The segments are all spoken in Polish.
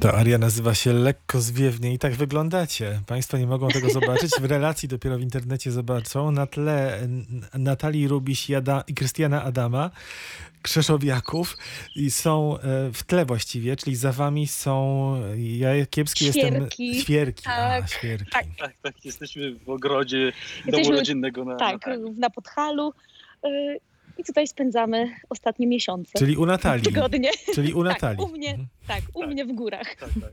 Ta aria nazywa się Lekko Zwiewnie i tak wyglądacie. Państwo nie mogą tego zobaczyć. W relacji dopiero w internecie zobaczą. Na tle Natalii Rubiś i, Krystiana Adama, Krzeszowiaków i są e, w tle właściwie, czyli za wami są ja kiepski jestem Świerki. świerki. A, Tak, świerki. tak. Tak, tak, jesteśmy w ogrodzie domu Jesteśmy- rodzinnego na Tak, na na Podhalu. I tutaj spędzamy ostatnie miesiące. Czyli u Natalii. Tygodnie. Czyli u Tak, Natalii. u mnie, Mhm. tak, u Tak. mnie w górach. tak, tak.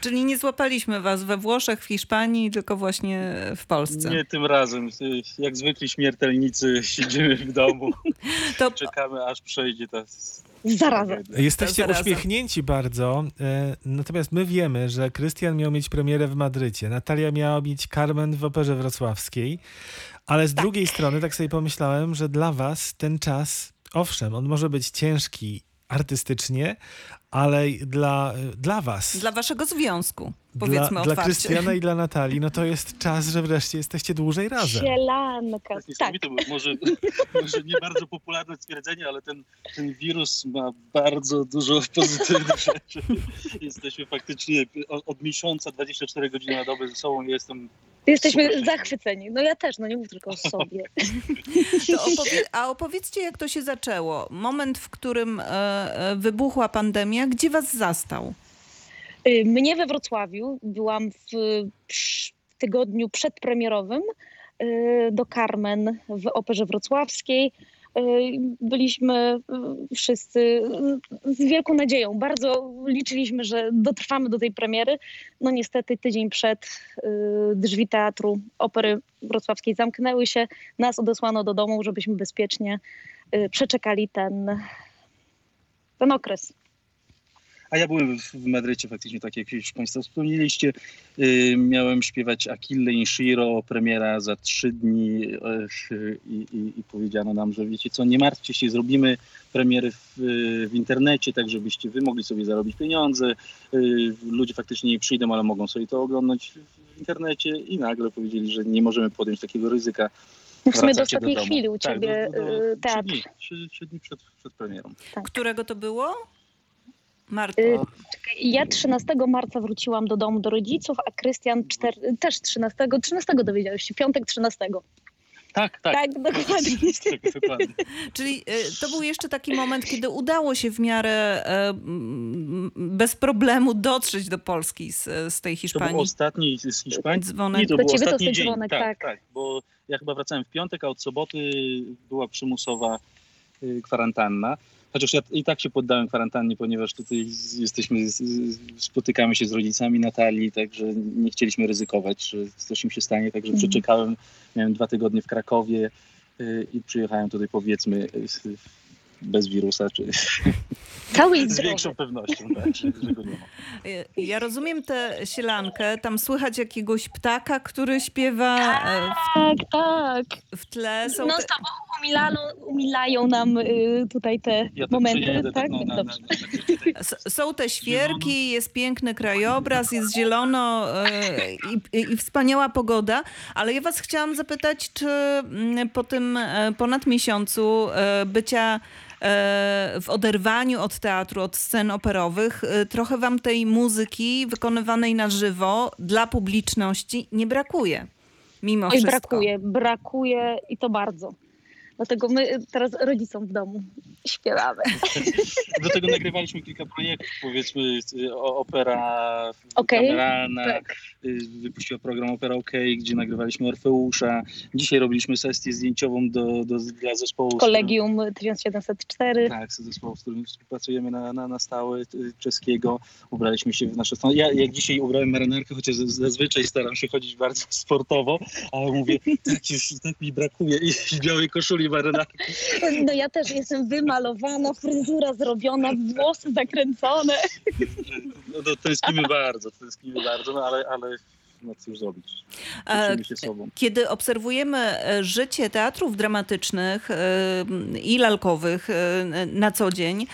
Czyli nie złapaliśmy was we Włoszech, w Hiszpanii, tylko właśnie w Polsce. Nie tym razem. Jak zwykli śmiertelnicy siedzimy w domu, To czekamy aż przejdzie ta Zaraza. Jesteście Zaraza. uśmiechnięci bardzo, e, natomiast my wiemy, że Krystian miał mieć premierę w Madrycie, Natalia miała mieć Carmen w Operze Wrocławskiej, ale z drugiej strony tak sobie pomyślałem, że dla was ten czas, owszem, on może być ciężki artystycznie, ale dla, dla was, dla waszego związku, dla, powiedzmy dla otwarcie. Krystiana i dla Natalii, no to jest czas, że wreszcie jesteście dłużej razem. Sielanka, Tak, tak. niesamowite, bo może, może nie bardzo popularne stwierdzenie, ale ten, ten wirus ma bardzo dużo pozytywnych rzeczy. Jesteśmy faktycznie od, od miesiąca 24 godziny na dobę ze sobą. Jestem Jesteśmy Super. zachwyceni. No ja też, no nie mów tylko o sobie. To opowie- a opowiedzcie, jak to się zaczęło. Moment, w którym e, e, wybuchła pandemia, gdzie was zastał? Y, Mnie we Wrocławiu byłam w w tygodniu przedpremierowym y, do Carmen w Operze Wrocławskiej. Y, Byliśmy wszyscy z wielką nadzieją. Bardzo liczyliśmy, że dotrwamy do tej premiery. No niestety tydzień przed drzwi teatru Opery Wrocławskiej zamknęły się. Nas odesłano do domu, żebyśmy bezpiecznie przeczekali ten, ten okres. A ja byłem w, Madrycie faktycznie, tak jak już Państwo wspomnieliście. Y, miałem śpiewać Achille in Shiro, premiera za trzy dni y, i, i, i powiedziano nam, że wiecie co, nie martwcie się, zrobimy premiery w, y, w internecie, tak żebyście wy mogli sobie zarobić pieniądze. Y, ludzie faktycznie nie przyjdą, ale mogą sobie to oglądać w internecie i nagle powiedzieli, że nie możemy podjąć takiego ryzyka. No w sumie do ostatniej domu. chwili u Tak, ciebie do- do- y, trzy teatr. dni, trzy, trzy dni przed, przed premierą. Którego to było? Marta. Y, Ja 13 marca wróciłam do domu do rodziców, a Krystian czter... też 13. 13 dowiedziałeś się, piątek 13. Tak, tak. Tak, dokładnie. tak dokładnie. Czyli e, to był jeszcze taki moment, kiedy udało się w miarę e, mm, bez problemu dotrzeć do Polski z, z tej To był Hiszpanii. ostatni z Hiszpanii. Dzwonek. Nie, to Do był ostatni dzień. dzwonek, tak, tak. tak, bo ja chyba wracałem w piątek, a od soboty była przymusowa y, kwarantanna. Chociaż ja i tak się poddałem kwarantannie, ponieważ tutaj jesteśmy, spotykamy się z rodzicami Natalii, także nie chcieliśmy ryzykować, że coś im się stanie, także Mhm. przeczekałem. Miałem dwa tygodnie w Krakowie y, i przyjechałem tutaj powiedzmy y, z- bez wirusa, czy Cały z zdrowy. większą pewnością, tak, że, że go nie ma. Ja rozumiem tę sielankę. Tam słychać jakiegoś ptaka, który śpiewa e, Tak, tak. w, w tle. Są No te, stop, umilają, nam y, tutaj te Ja tak momenty, tak? no, na, na, Dobrze. na, s- są te świerki, jest piękny krajobraz, jest zielono e, i, i, i wspaniała pogoda. Ale ja was chciałam zapytać, czy mm, po tym e, ponad miesiącu e, bycia e, w oderwaniu od teatru, od scen operowych, e, trochę wam tej muzyki wykonywanej na żywo dla publiczności nie brakuje. Mimo Oj, wszystko. brakuje, brakuje i to bardzo. Dlatego my teraz rodzicom w domu śpiewamy. Do tego nagrywaliśmy kilka projektów, powiedzmy y, opera Okej, kameralna, tak. y, wypuściła program Opera OK, gdzie nagrywaliśmy Orfeusza. Dzisiaj robiliśmy sesję zdjęciową do, do, dla zespołu. Kolegium 1704. Tak, z zespołu, z którym współpracujemy na, na, na stałe y, czeskiego. Ubraliśmy się w nasze stany. Ja jak dzisiaj ubrałem marynarkę, chociaż zazwyczaj staram się chodzić bardzo sportowo, ale mówię, tak, już, tak mi brakuje i białej koszuli marynarki. No ja też jestem wymalowana, fryzura zrobiona, włosy zakręcone. No, no, tęsknimy bardzo, tęsknimy bardzo, no ale, ale no cóż zrobić. E. Kiedy obserwujemy e, życie teatrów dramatycznych e, i lalkowych na co dzień,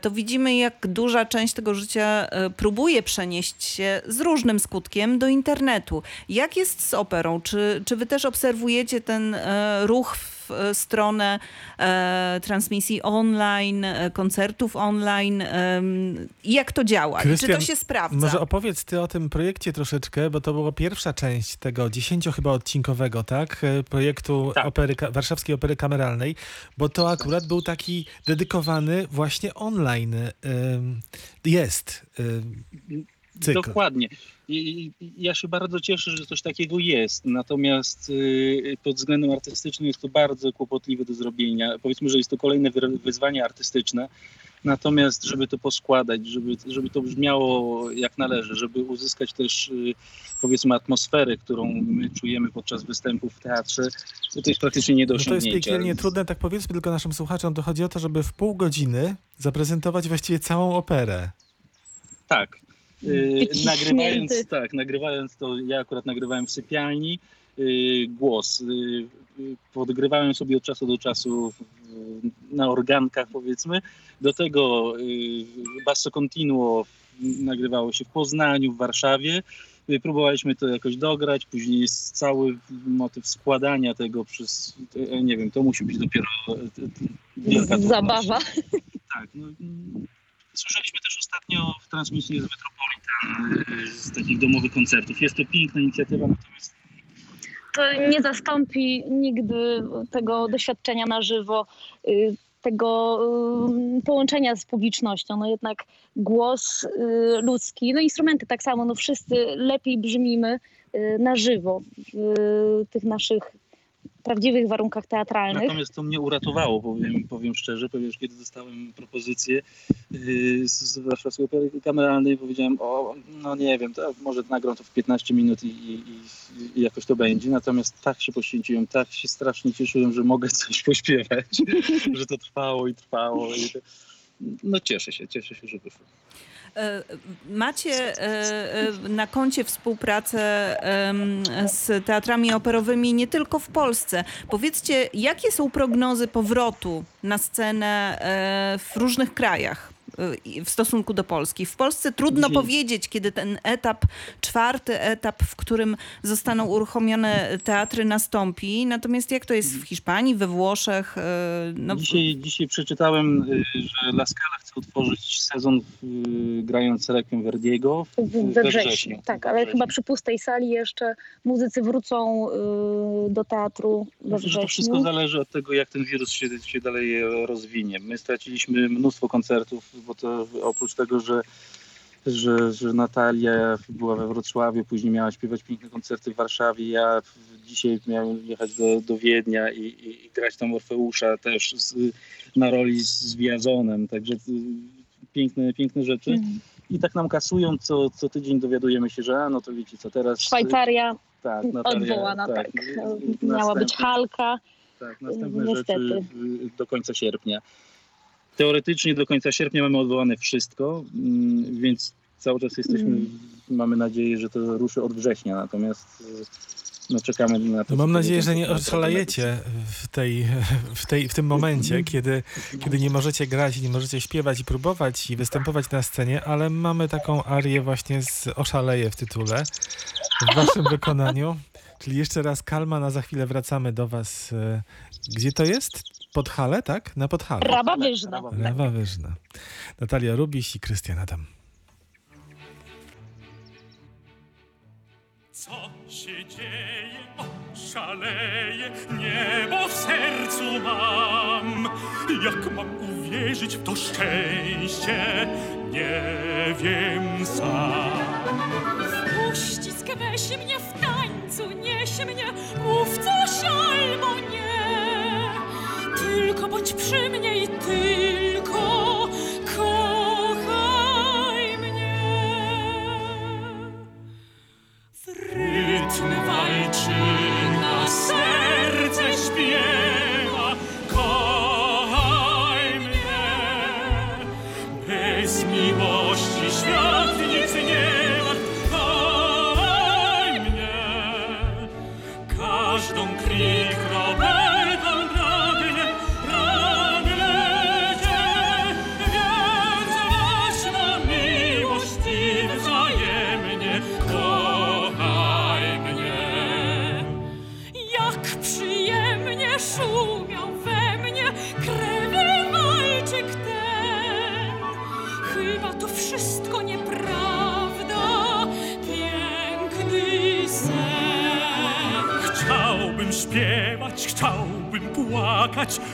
to widzimy, jak duża część tego życia próbuje przenieść się z różnym skutkiem do internetu. Jak jest z operą? Czy, czy wy też obserwujecie ten ruch w e, stronę e, transmisji online, e, koncertów online. I jak to działa? Czy to się sprawdza? Może opowiedz ty o tym projekcie troszeczkę, bo to była pierwsza część tego dziesięcio chyba odcinkowego, tak? Projektu Tak. opery, Warszawskiej Opery Kameralnej, bo to akurat był taki dedykowany właśnie online. Jest cykl. Dokładnie. I, i ja się bardzo cieszę, że coś takiego jest. Natomiast y, pod względem artystycznym jest to bardzo kłopotliwe do zrobienia. Powiedzmy, że jest to kolejne wy- wyzwanie artystyczne. Natomiast, żeby to poskładać, żeby, żeby to brzmiało jak należy, żeby uzyskać też y, powiedzmy atmosferę, którą my czujemy podczas występów w teatrze, to to jest praktycznie nie do No to jest piekielnie trudne, tak powiedzmy tylko naszym słuchaczom, to chodzi o to, żeby w pół godziny zaprezentować właściwie całą operę. Tak. Yy, nagrywając, tak, nagrywając to, ja akurat nagrywałem w sypialni yy, głos. Yy, podgrywałem sobie od czasu do czasu na organkach powiedzmy. Do tego basso continuo nagrywało się w Poznaniu, w Warszawie. Próbowaliśmy to jakoś dograć, później jest cały motyw składania tego przez, nie wiem, to musi być dopiero wielka. Zabawa. Tak. No, mm, słyszeliśmy też ostatnio w transmisji z Metropolitan y, z takich domowych koncertów. Jest to piękna inicjatywa, natomiast To nie zastąpi nigdy tego doświadczenia na żywo, y, tego y, połączenia z publicznością. No jednak głos y, ludzki, no instrumenty tak samo, no wszyscy lepiej brzmimy na żywo w tych naszych prawdziwych warunkach teatralnych. natomiast to mnie uratowało, powiem, powiem szczerze, ponieważ kiedy dostałem propozycję y, z, z Warszawskiej Opery Kameralnej, powiedziałem, o, no nie wiem, to może nagram to w 15 minut i, i, i jakoś to będzie. Natomiast tak się poświęciłem, tak się strasznie cieszyłem, że mogę coś pośpiewać, że to trwało i trwało. I to, no cieszę się, cieszę się, że wyszło. E, Macie e, e, na koncie współpracę z teatrami operowymi nie tylko w Polsce. Powiedzcie, jakie są prognozy powrotu na scenę w różnych krajach w stosunku do Polski? W Polsce trudno powiedzieć, kiedy ten etap, czwarty etap, w którym zostaną uruchomione teatry, nastąpi. Natomiast jak to jest w Hiszpanii, we Włoszech? E, No, Dzisiaj, dzisiaj przeczytałem, y, że La Scala chce otworzyć sezon y, grając Requiem Verdiego w, W- We wrześniu, tak, ale chyba przy pustej sali jeszcze muzycy wrócą do teatru we to wszystko zależy od tego, jak ten wirus się, się dalej e, rozwinie. My straciliśmy mnóstwo koncertów, bo to oprócz tego, że, że, że Natalia była we Wrocławiu, później miała śpiewać piękne koncerty w Warszawie, ja dzisiaj miałem jechać do, do Wiednia i, i, i grać tam Orfeusza też z, na roli z, z także y, piękne, piękne rzeczy. Mhm. I tak nam kasują, co, co tydzień dowiadujemy się, że a, no to wiecie co, teraz... Szwajcaria tak, Natalia, odwołana, tak. y, Miała być następne- Halka. tak, następne Niestety. rzeczy do końca sierpnia. Teoretycznie do końca sierpnia mamy odwołane wszystko, mm, więc cały czas jesteśmy, Mm. mamy nadzieję, że to ruszy od września, natomiast y, no, czekamy na to. No mam nadzieję, że nie oszalejecie w, tej, w, tej, w tym momencie, kiedy, kiedy nie możecie grać i nie możecie śpiewać i próbować i występować na scenie, ale mamy taką arię właśnie z Oszaleje w tytule w waszym wykonaniu. Czyli jeszcze raz Kalman, a za chwilę wracamy do was. e, Gdzie to jest? Podhale, tak? Na Podhale. Rawa Wyżna. Rawa Wyżna. Natalia Rubiś i Krystian Adam. Co się dzieje? O, szaleję, niebo w sercu mam. Jak mam uwierzyć w to szczęście? Nie wiem sam. Uścisk weź mnie w tańcu, nieś mnie, mów coś albo nie. Tylko bądź przy mnie i tylko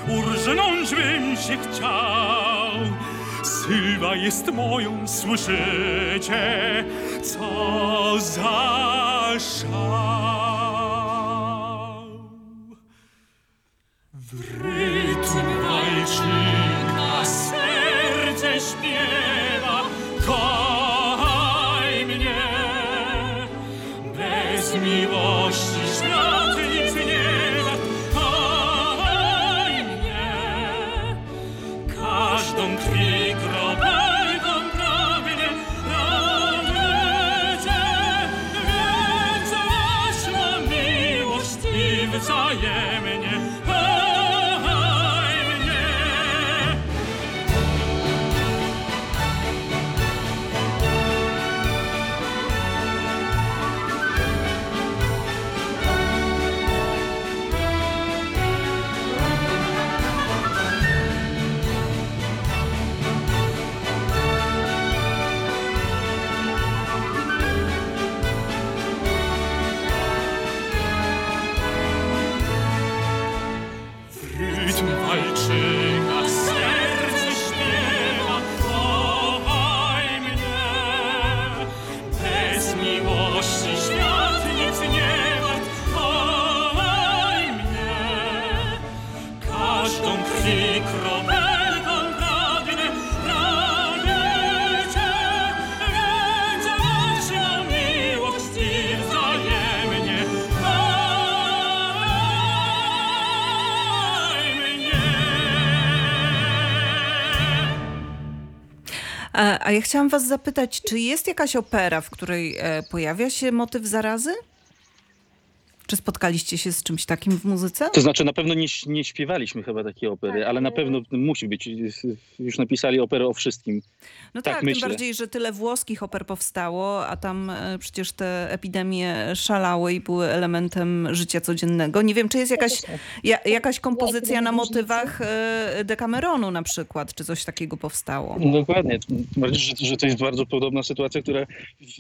urżnąć bym się chciał. Sylwa jest moją, słyszycie, co za szał. W rytm walczyka serce śpiewa, kochaj mnie. Bez miłości świat ja chciałam was zapytać, czy jest jakaś opera, w której e, pojawia się motyw zarazy? Czy spotkaliście się z czymś takim w muzyce? To znaczy na pewno nie, nie śpiewaliśmy chyba takiej opery, Tak, ale na y- pewno musi być. Już napisali operę o wszystkim. No tak tak, tym myślę. bardziej, że tyle włoskich oper powstało, a tam e, przecież te epidemie szalały i były elementem życia codziennego. Nie wiem, czy jest jakaś, ja, jakaś kompozycja na motywach e, Decameronu na przykład, czy coś takiego powstało? Dokładnie. Tym bardziej, że, że to jest bardzo podobna sytuacja, która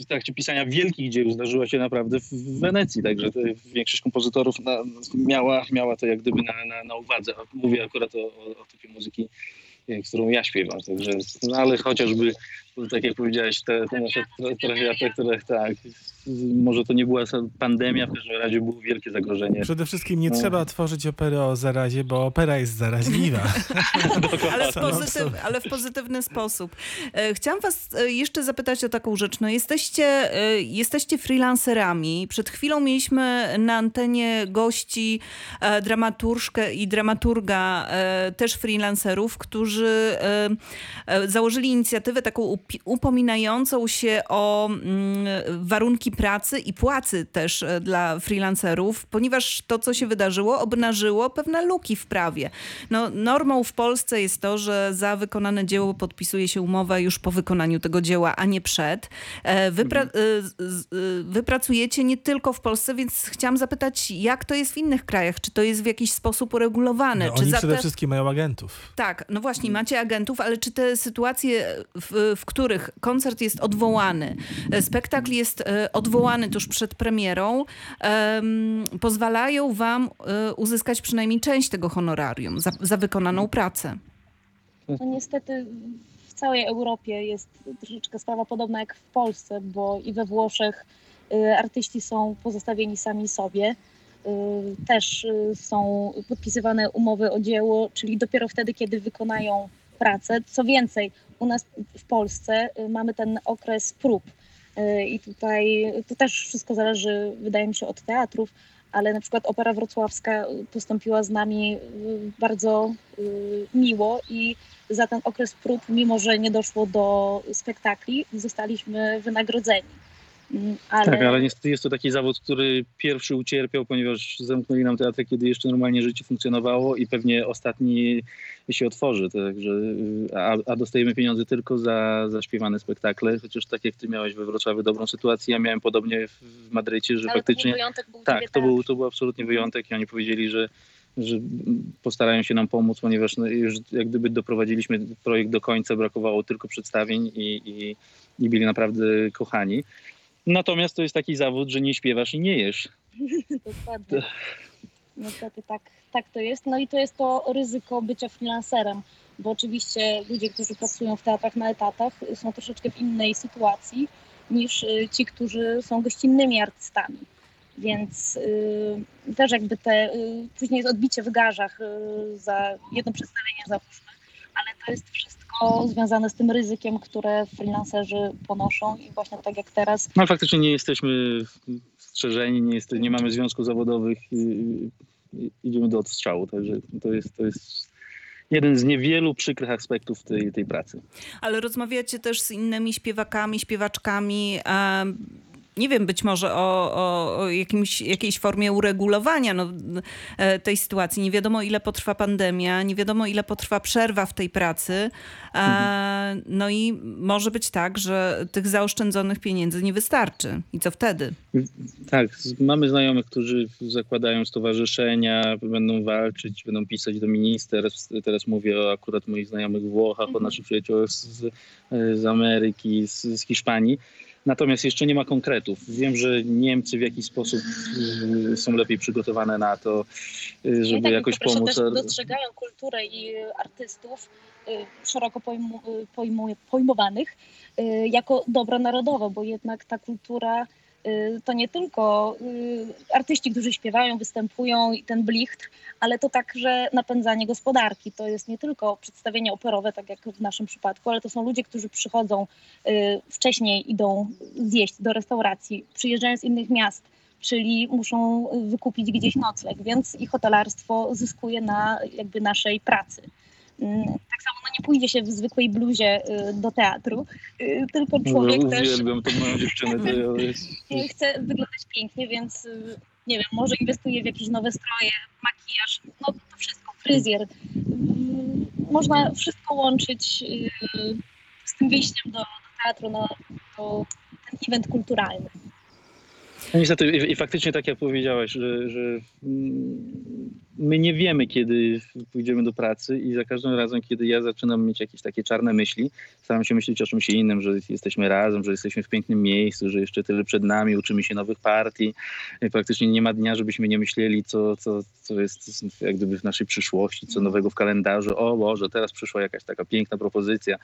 w trakcie pisania wielkich dzieł zdarzyła się naprawdę w Wenecji. Także to większość kompozytorów na, miała, miała to jak gdyby na, na, na uwadze. Mówię akurat o, o, o typie muzyki, którą ja śpiewam. Także, no ale chociażby, tak jak powiedziałeś, te, te nasze trafiaty, które tak, może to nie była pandemia, w każdym razie było wielkie zagrożenie. Przede wszystkim nie No. trzeba tworzyć opery o zarazie, bo opera jest zaraźliwa. Ale w, w pozytyw, ale w pozytywny sposób. E, Chciałam was e, jeszcze zapytać o taką rzecz. No jesteście, e, jesteście freelancerami. Przed chwilą mieliśmy na antenie gości dramaturżkę i dramaturga, też freelancerów, którzy założyli inicjatywę taką upominającą się o mm, warunki pracy i płacy też e, dla freelancerów, ponieważ to, co się wydarzyło, obnażyło pewne luki w prawie. No, normą w Polsce jest to, że za wykonane dzieło podpisuje się umowę już po wykonaniu tego dzieła, a nie przed. E, Wypra- z- e, wypracujecie nie tylko w Polsce, więc chciałam zapytać, jak to jest w innych krajach? Czy to jest w jakiś sposób uregulowane? No, oni przede te... wszystkim mają agentów. Tak, no właśnie, macie agentów, ale czy te sytuacje, w, w których koncert jest odwołany, e, spektakl jest e, odwołany tuż przed premierą, em, pozwalają wam e, uzyskać przynajmniej część tego honorarium za, za wykonaną pracę? No niestety w całej Europie jest troszeczkę sprawa podobna jak w Polsce, bo i we Włoszech y, artyści są pozostawieni sami sobie. Y, Też y, są podpisywane umowy o dzieło, czyli dopiero wtedy, kiedy wykonają pracę. Co więcej, u nas w Polsce y, mamy ten okres prób. Y, I tutaj to też wszystko zależy, wydaje mi się, od teatrów, ale na przykład Opera Wrocławska postąpiła z nami y, bardzo miło i za ten okres prób, mimo że nie doszło do spektakli, zostaliśmy wynagrodzeni. Mm, Ale, Tak, ale niestety jest to taki zawód, który pierwszy ucierpiał, ponieważ zamknęli nam teatr, kiedy jeszcze normalnie życie funkcjonowało i pewnie ostatni się otworzy. Także, y, a, a dostajemy pieniądze tylko za, za śpiewane spektakle, chociaż tak jak ty miałeś we Wrocławiu dobrą sytuację, ja miałem podobnie w, Madrycie, że ale to faktycznie... był wyjątek, był Tak, to był, to był absolutnie wyjątek i oni powiedzieli, że, że postarają się nam pomóc, ponieważ no, już jak gdyby doprowadziliśmy projekt do końca, brakowało tylko przedstawień i, i, i byli naprawdę kochani. Natomiast to jest taki zawód, że nie śpiewasz i nie jesz. Dokładnie. Niestety tak, tak to jest. No i to jest to ryzyko bycia freelancerem, bo oczywiście ludzie, którzy pracują w teatrach na etatach, są troszeczkę w innej sytuacji niż y, ci, którzy są gościnnymi artystami. Więc y, też jakby te, y, później jest odbicie w garzach y, za jedno przedstawienie załóżmy, ale to jest wszystko związane z tym ryzykiem, które freelancerzy ponoszą i właśnie tak jak teraz No faktycznie nie jesteśmy strzeżeni, nie, jest, nie mamy związków zawodowych, i, i, idziemy do odstrzału, także to jest, to jest jeden z niewielu przykrych aspektów tej, tej pracy. Ale rozmawiacie też z innymi śpiewakami, śpiewaczkami. Nie wiem, być może o, o, o jakimś, jakiejś formie uregulowania no, e, tej sytuacji. Nie wiadomo, ile potrwa pandemia, nie wiadomo, ile potrwa przerwa w tej pracy. E, no i może być tak, że tych zaoszczędzonych pieniędzy nie wystarczy. I co wtedy? Tak, mamy znajomych, którzy zakładają stowarzyszenia, będą walczyć, będą pisać do ministerstw. Teraz mówię o akurat moich znajomych w Włochach, o Mhm. naszych przyjaciołach z, z Ameryki, z, z Hiszpanii. Natomiast jeszcze nie ma konkretów. Wiem, że Niemcy w jakiś sposób y, są lepiej przygotowane na to, y, żeby tak, jakoś pomóc. też dostrzegają kulturę i artystów y, szeroko pojmu, pojmu, pojmowanych jako dobro narodowe, bo jednak ta kultura to nie tylko y, artyści, którzy śpiewają, występują i ten blichtr, ale to także napędzanie gospodarki. To jest nie tylko przedstawienie operowe, tak jak w naszym przypadku, ale to są ludzie, którzy przychodzą y, wcześniej, idą zjeść do restauracji, przyjeżdżają z innych miast, czyli muszą wykupić gdzieś nocleg, więc i hotelarstwo zyskuje na jakby naszej pracy. Mm, Tak samo no nie pójdzie się w zwykłej bluzie y, do teatru, y, tylko człowiek też Uwielbiam tą moją dziewczynę. To jest, chce wyglądać pięknie, więc y, nie wiem, może inwestuje w jakieś nowe stroje, makijaż, no to wszystko, fryzjer. Mm, Można wszystko łączyć z tym wyjściem do, do teatru, no, to ten event kulturalny. No niestety i, i faktycznie tak jak powiedziałaś, że, że mm, my nie wiemy, kiedy pójdziemy do pracy i za każdym razem, kiedy ja zaczynam mieć jakieś takie czarne myśli, staram się myśleć o czymś innym, że jesteśmy razem, że jesteśmy w pięknym miejscu, że jeszcze tyle przed nami, uczymy się nowych partii. I faktycznie nie ma dnia, żebyśmy nie myśleli, co, co, co jest jak gdyby w naszej przyszłości, co nowego w kalendarzu. O Boże, teraz przyszła jakaś taka piękna propozycja.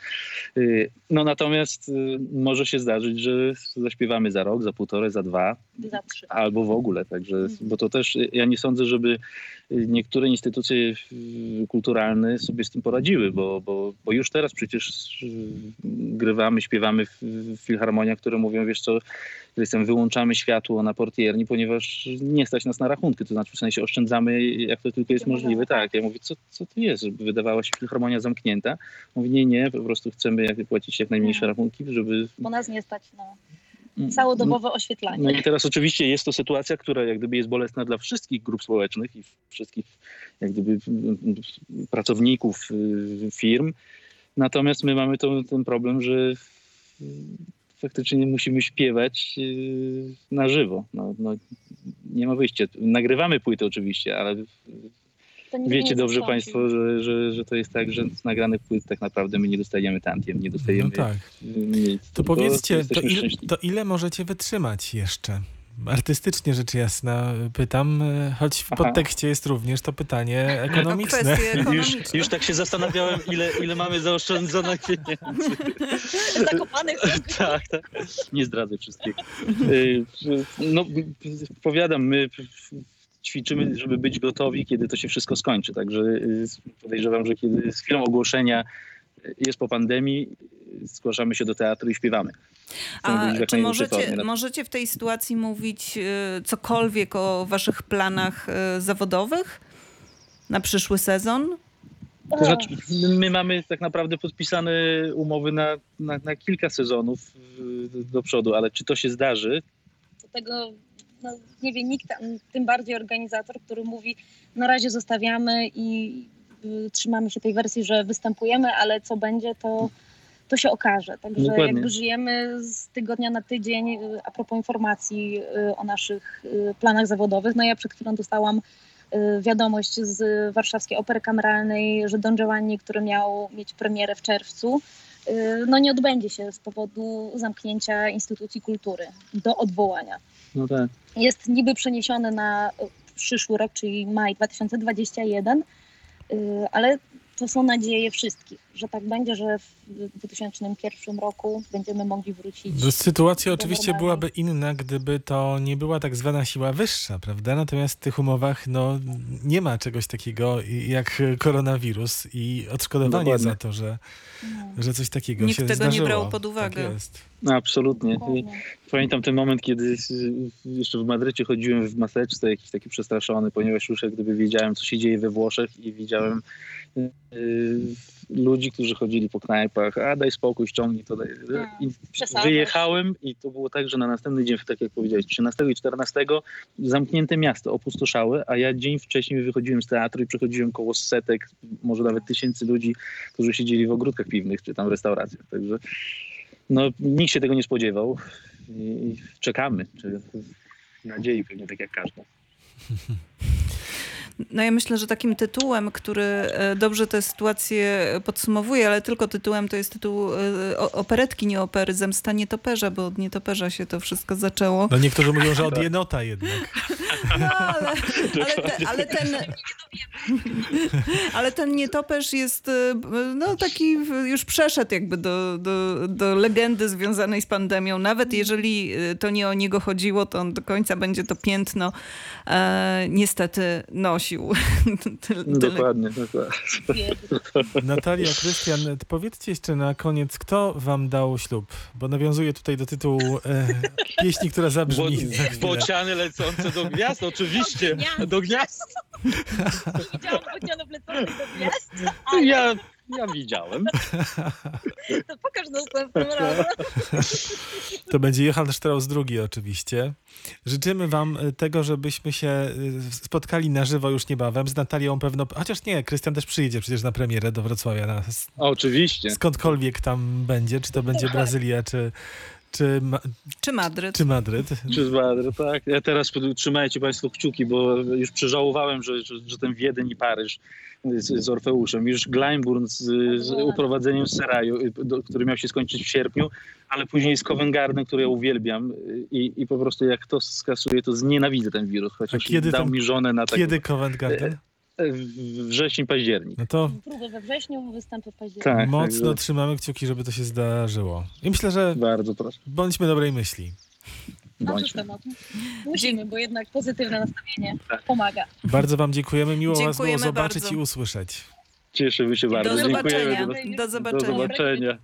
Y, No natomiast y, może się zdarzyć, że zaśpiewamy za rok, za półtorej, za dwa, Za albo w ogóle, także, bo to też ja nie sądzę, żeby niektóre instytucje y, kulturalne sobie z tym poradziły, bo, bo, bo już teraz przecież y, grywamy, śpiewamy w, w filharmoniach, które mówią, wiesz co, Krystian, wyłączamy światło na portierni, ponieważ nie stać nas na rachunki, to znaczy w sensie oszczędzamy jak to tylko jest możliwe. Tak, ja mówię, co, co to jest, żeby wydawała się filharmonia zamknięta? Mówi, nie, nie, po prostu chcemy jak płacić jak najmniejsze rachunki, żeby... bo nas nie stać na całodobowe oświetlanie. No i teraz oczywiście jest to sytuacja, która jak gdyby jest bolesna dla wszystkich grup społecznych i wszystkich jak gdyby mm, pracowników y, firm. Natomiast my mamy to, ten problem, że faktycznie musimy śpiewać y, na żywo. No, no, nie ma wyjścia. Nagrywamy płyty oczywiście, ale wiecie dobrze. Państwo, że, że, że to jest tak, że z nagranych płyt tak naprawdę my nie dostajemy tantiem, nie dostajemy No tak. nic. To powiedzcie, to, jesteśmy il, szczęśliwi. to ile możecie wytrzymać jeszcze? Artystycznie rzecz jasna pytam, choć w Aha. podtekście jest również to pytanie O ekonomiczne. Już, już tak się zastanawiałem, ile, ile mamy zaoszczędzonych pieniędzy. Zakopanych tak, tak. Nie zdradzę wszystkiego. Y, No, powiadam, my ćwiczymy, żeby być gotowi, kiedy to się wszystko skończy. Także y, podejrzewam, że kiedy z chwilą ogłoszenia jest po pandemii, zgłaszamy się do teatru i śpiewamy. A czy możecie, formie. możecie w tej sytuacji mówić y, cokolwiek o waszych planach y, zawodowych na przyszły sezon? To znaczy, my mamy tak naprawdę podpisane umowy na, na, na kilka sezonów y, do przodu, ale czy to się zdarzy, do tego no, nie wie nikt, tym bardziej organizator, który mówi na razie zostawiamy i y, trzymamy się tej wersji, że występujemy, ale co będzie, to, to się okaże. Także Dokładnie. jakby żyjemy z tygodnia na tydzień y, a propos informacji y, o naszych planach zawodowych. No ja przed chwilą dostałam wiadomość z Warszawskiej Opery Kameralnej, że Don Giovanni, który miał mieć premierę w czerwcu, no nie odbędzie się z powodu zamknięcia instytucji kultury do odwołania no tak. jest niby przeniesiony na przyszły rok, czyli maj 2021, y, ale to są nadzieje wszystkich, że tak będzie, że w 2001 roku będziemy mogli wrócić. No, sytuacja oczywiście byłaby inna, gdyby to nie była tak zwana siła wyższa, prawda? Natomiast w tych umowach no, nie ma czegoś takiego jak koronawirus i odszkodowanie Dokładnie. za to, że, No, że coś takiego Nikt się tego nie zdarzyło. brał pod uwagę. Tak jest. No, absolutnie. Dokładnie. pamiętam ten moment, kiedy jeszcze w Madrycie chodziłem w maseczce, jakiś taki przestraszony, ponieważ już jak gdyby wiedziałem, co się dzieje we Włoszech i widziałem ludzi, którzy chodzili po knajpach, a daj spokój, ściągnij to. Daj. I Przesadzasz. wyjechałem i to było tak, że na następny dzień, tak jak powiedziałeś, 13 i 14 zamknięte miasto, opustoszały, a ja dzień wcześniej wychodziłem z teatru i przechodziłem koło setek, może nawet tysięcy ludzi, którzy siedzieli w ogródkach piwnych czy tam w restauracjach. Także no, nikt się tego nie spodziewał i czekamy. Czy w nadziei pewnie tak jak każdy. No ja myślę, że takim tytułem, który e, dobrze tę sytuację podsumowuje, ale tylko tytułem, to jest tytuł e, operetki, nie opery, Zemsta Nietoperza, bo od Nietoperza się to wszystko zaczęło. No niektórzy mówią, że od jenota jednak. No, ale, ale, te, ale ten... Ale ten nietoperz jest, e, no taki już przeszedł jakby do, do, do legendy związanej z pandemią. Nawet jeżeli to nie o niego chodziło, to on do końca będzie to piętno e, niestety nosił. Tyle- tyle Dokładnie, dokładnie. Natalia, Krystian, powiedzcie jeszcze na koniec, kto wam dał ślub? Bo nawiązuję tutaj do tytułu e, pieśni, która zabrzmi za. Bociany lecące do gwiazd, oczywiście. gwiazd. Do gwiazd. Widziałam bocianów lecących do gwiazd, ale Ja, ja widziałem. to pokaż następnym razem. To będzie Johann Strauss II oczywiście. Życzymy wam e, tego, żebyśmy się e, spotkali na żywo już niebawem. Z Natalią pewno, chociaż nie, Krystian też przyjedzie przecież na premierę do Wrocławia, na, Oczywiście. skądkolwiek tam będzie, czy to będzie Brazylia, czy, czy, Ma- Czy Madryt? czy Madryt. Czy z Madry, tak. Ja teraz trzymajcie Państwo kciuki, bo już przeżałowałem, że, że, że ten Wiedeń i Paryż z, z Orfeuszem, już Gleimburn z, z uprowadzeniem Seraju, do, który miał się skończyć w sierpniu, ale później z Covent Garden, który ja uwielbiam i, i po prostu jak to skasuje, to znienawidzę ten wirus, chociaż A kiedy dał ten- mi żonę na tak Kiedy Covent Garden? W wrzesień, październik. No to Próby we wrześniu, występy w październiku. Tak, mocno także trzymamy kciuki, żeby to się zdarzyło. I myślę, że bardzo proszę. bądźmy dobrej myśli. Bądźmy. Musimy, bo jednak pozytywne nastawienie Tak. pomaga. Bardzo wam dziękujemy. Miło was było Dziękujemy zobaczyć bardzo. i usłyszeć. Cieszymy się bardzo. Do Dziękujemy. zobaczenia. Do Do zobaczenia. zobaczenia.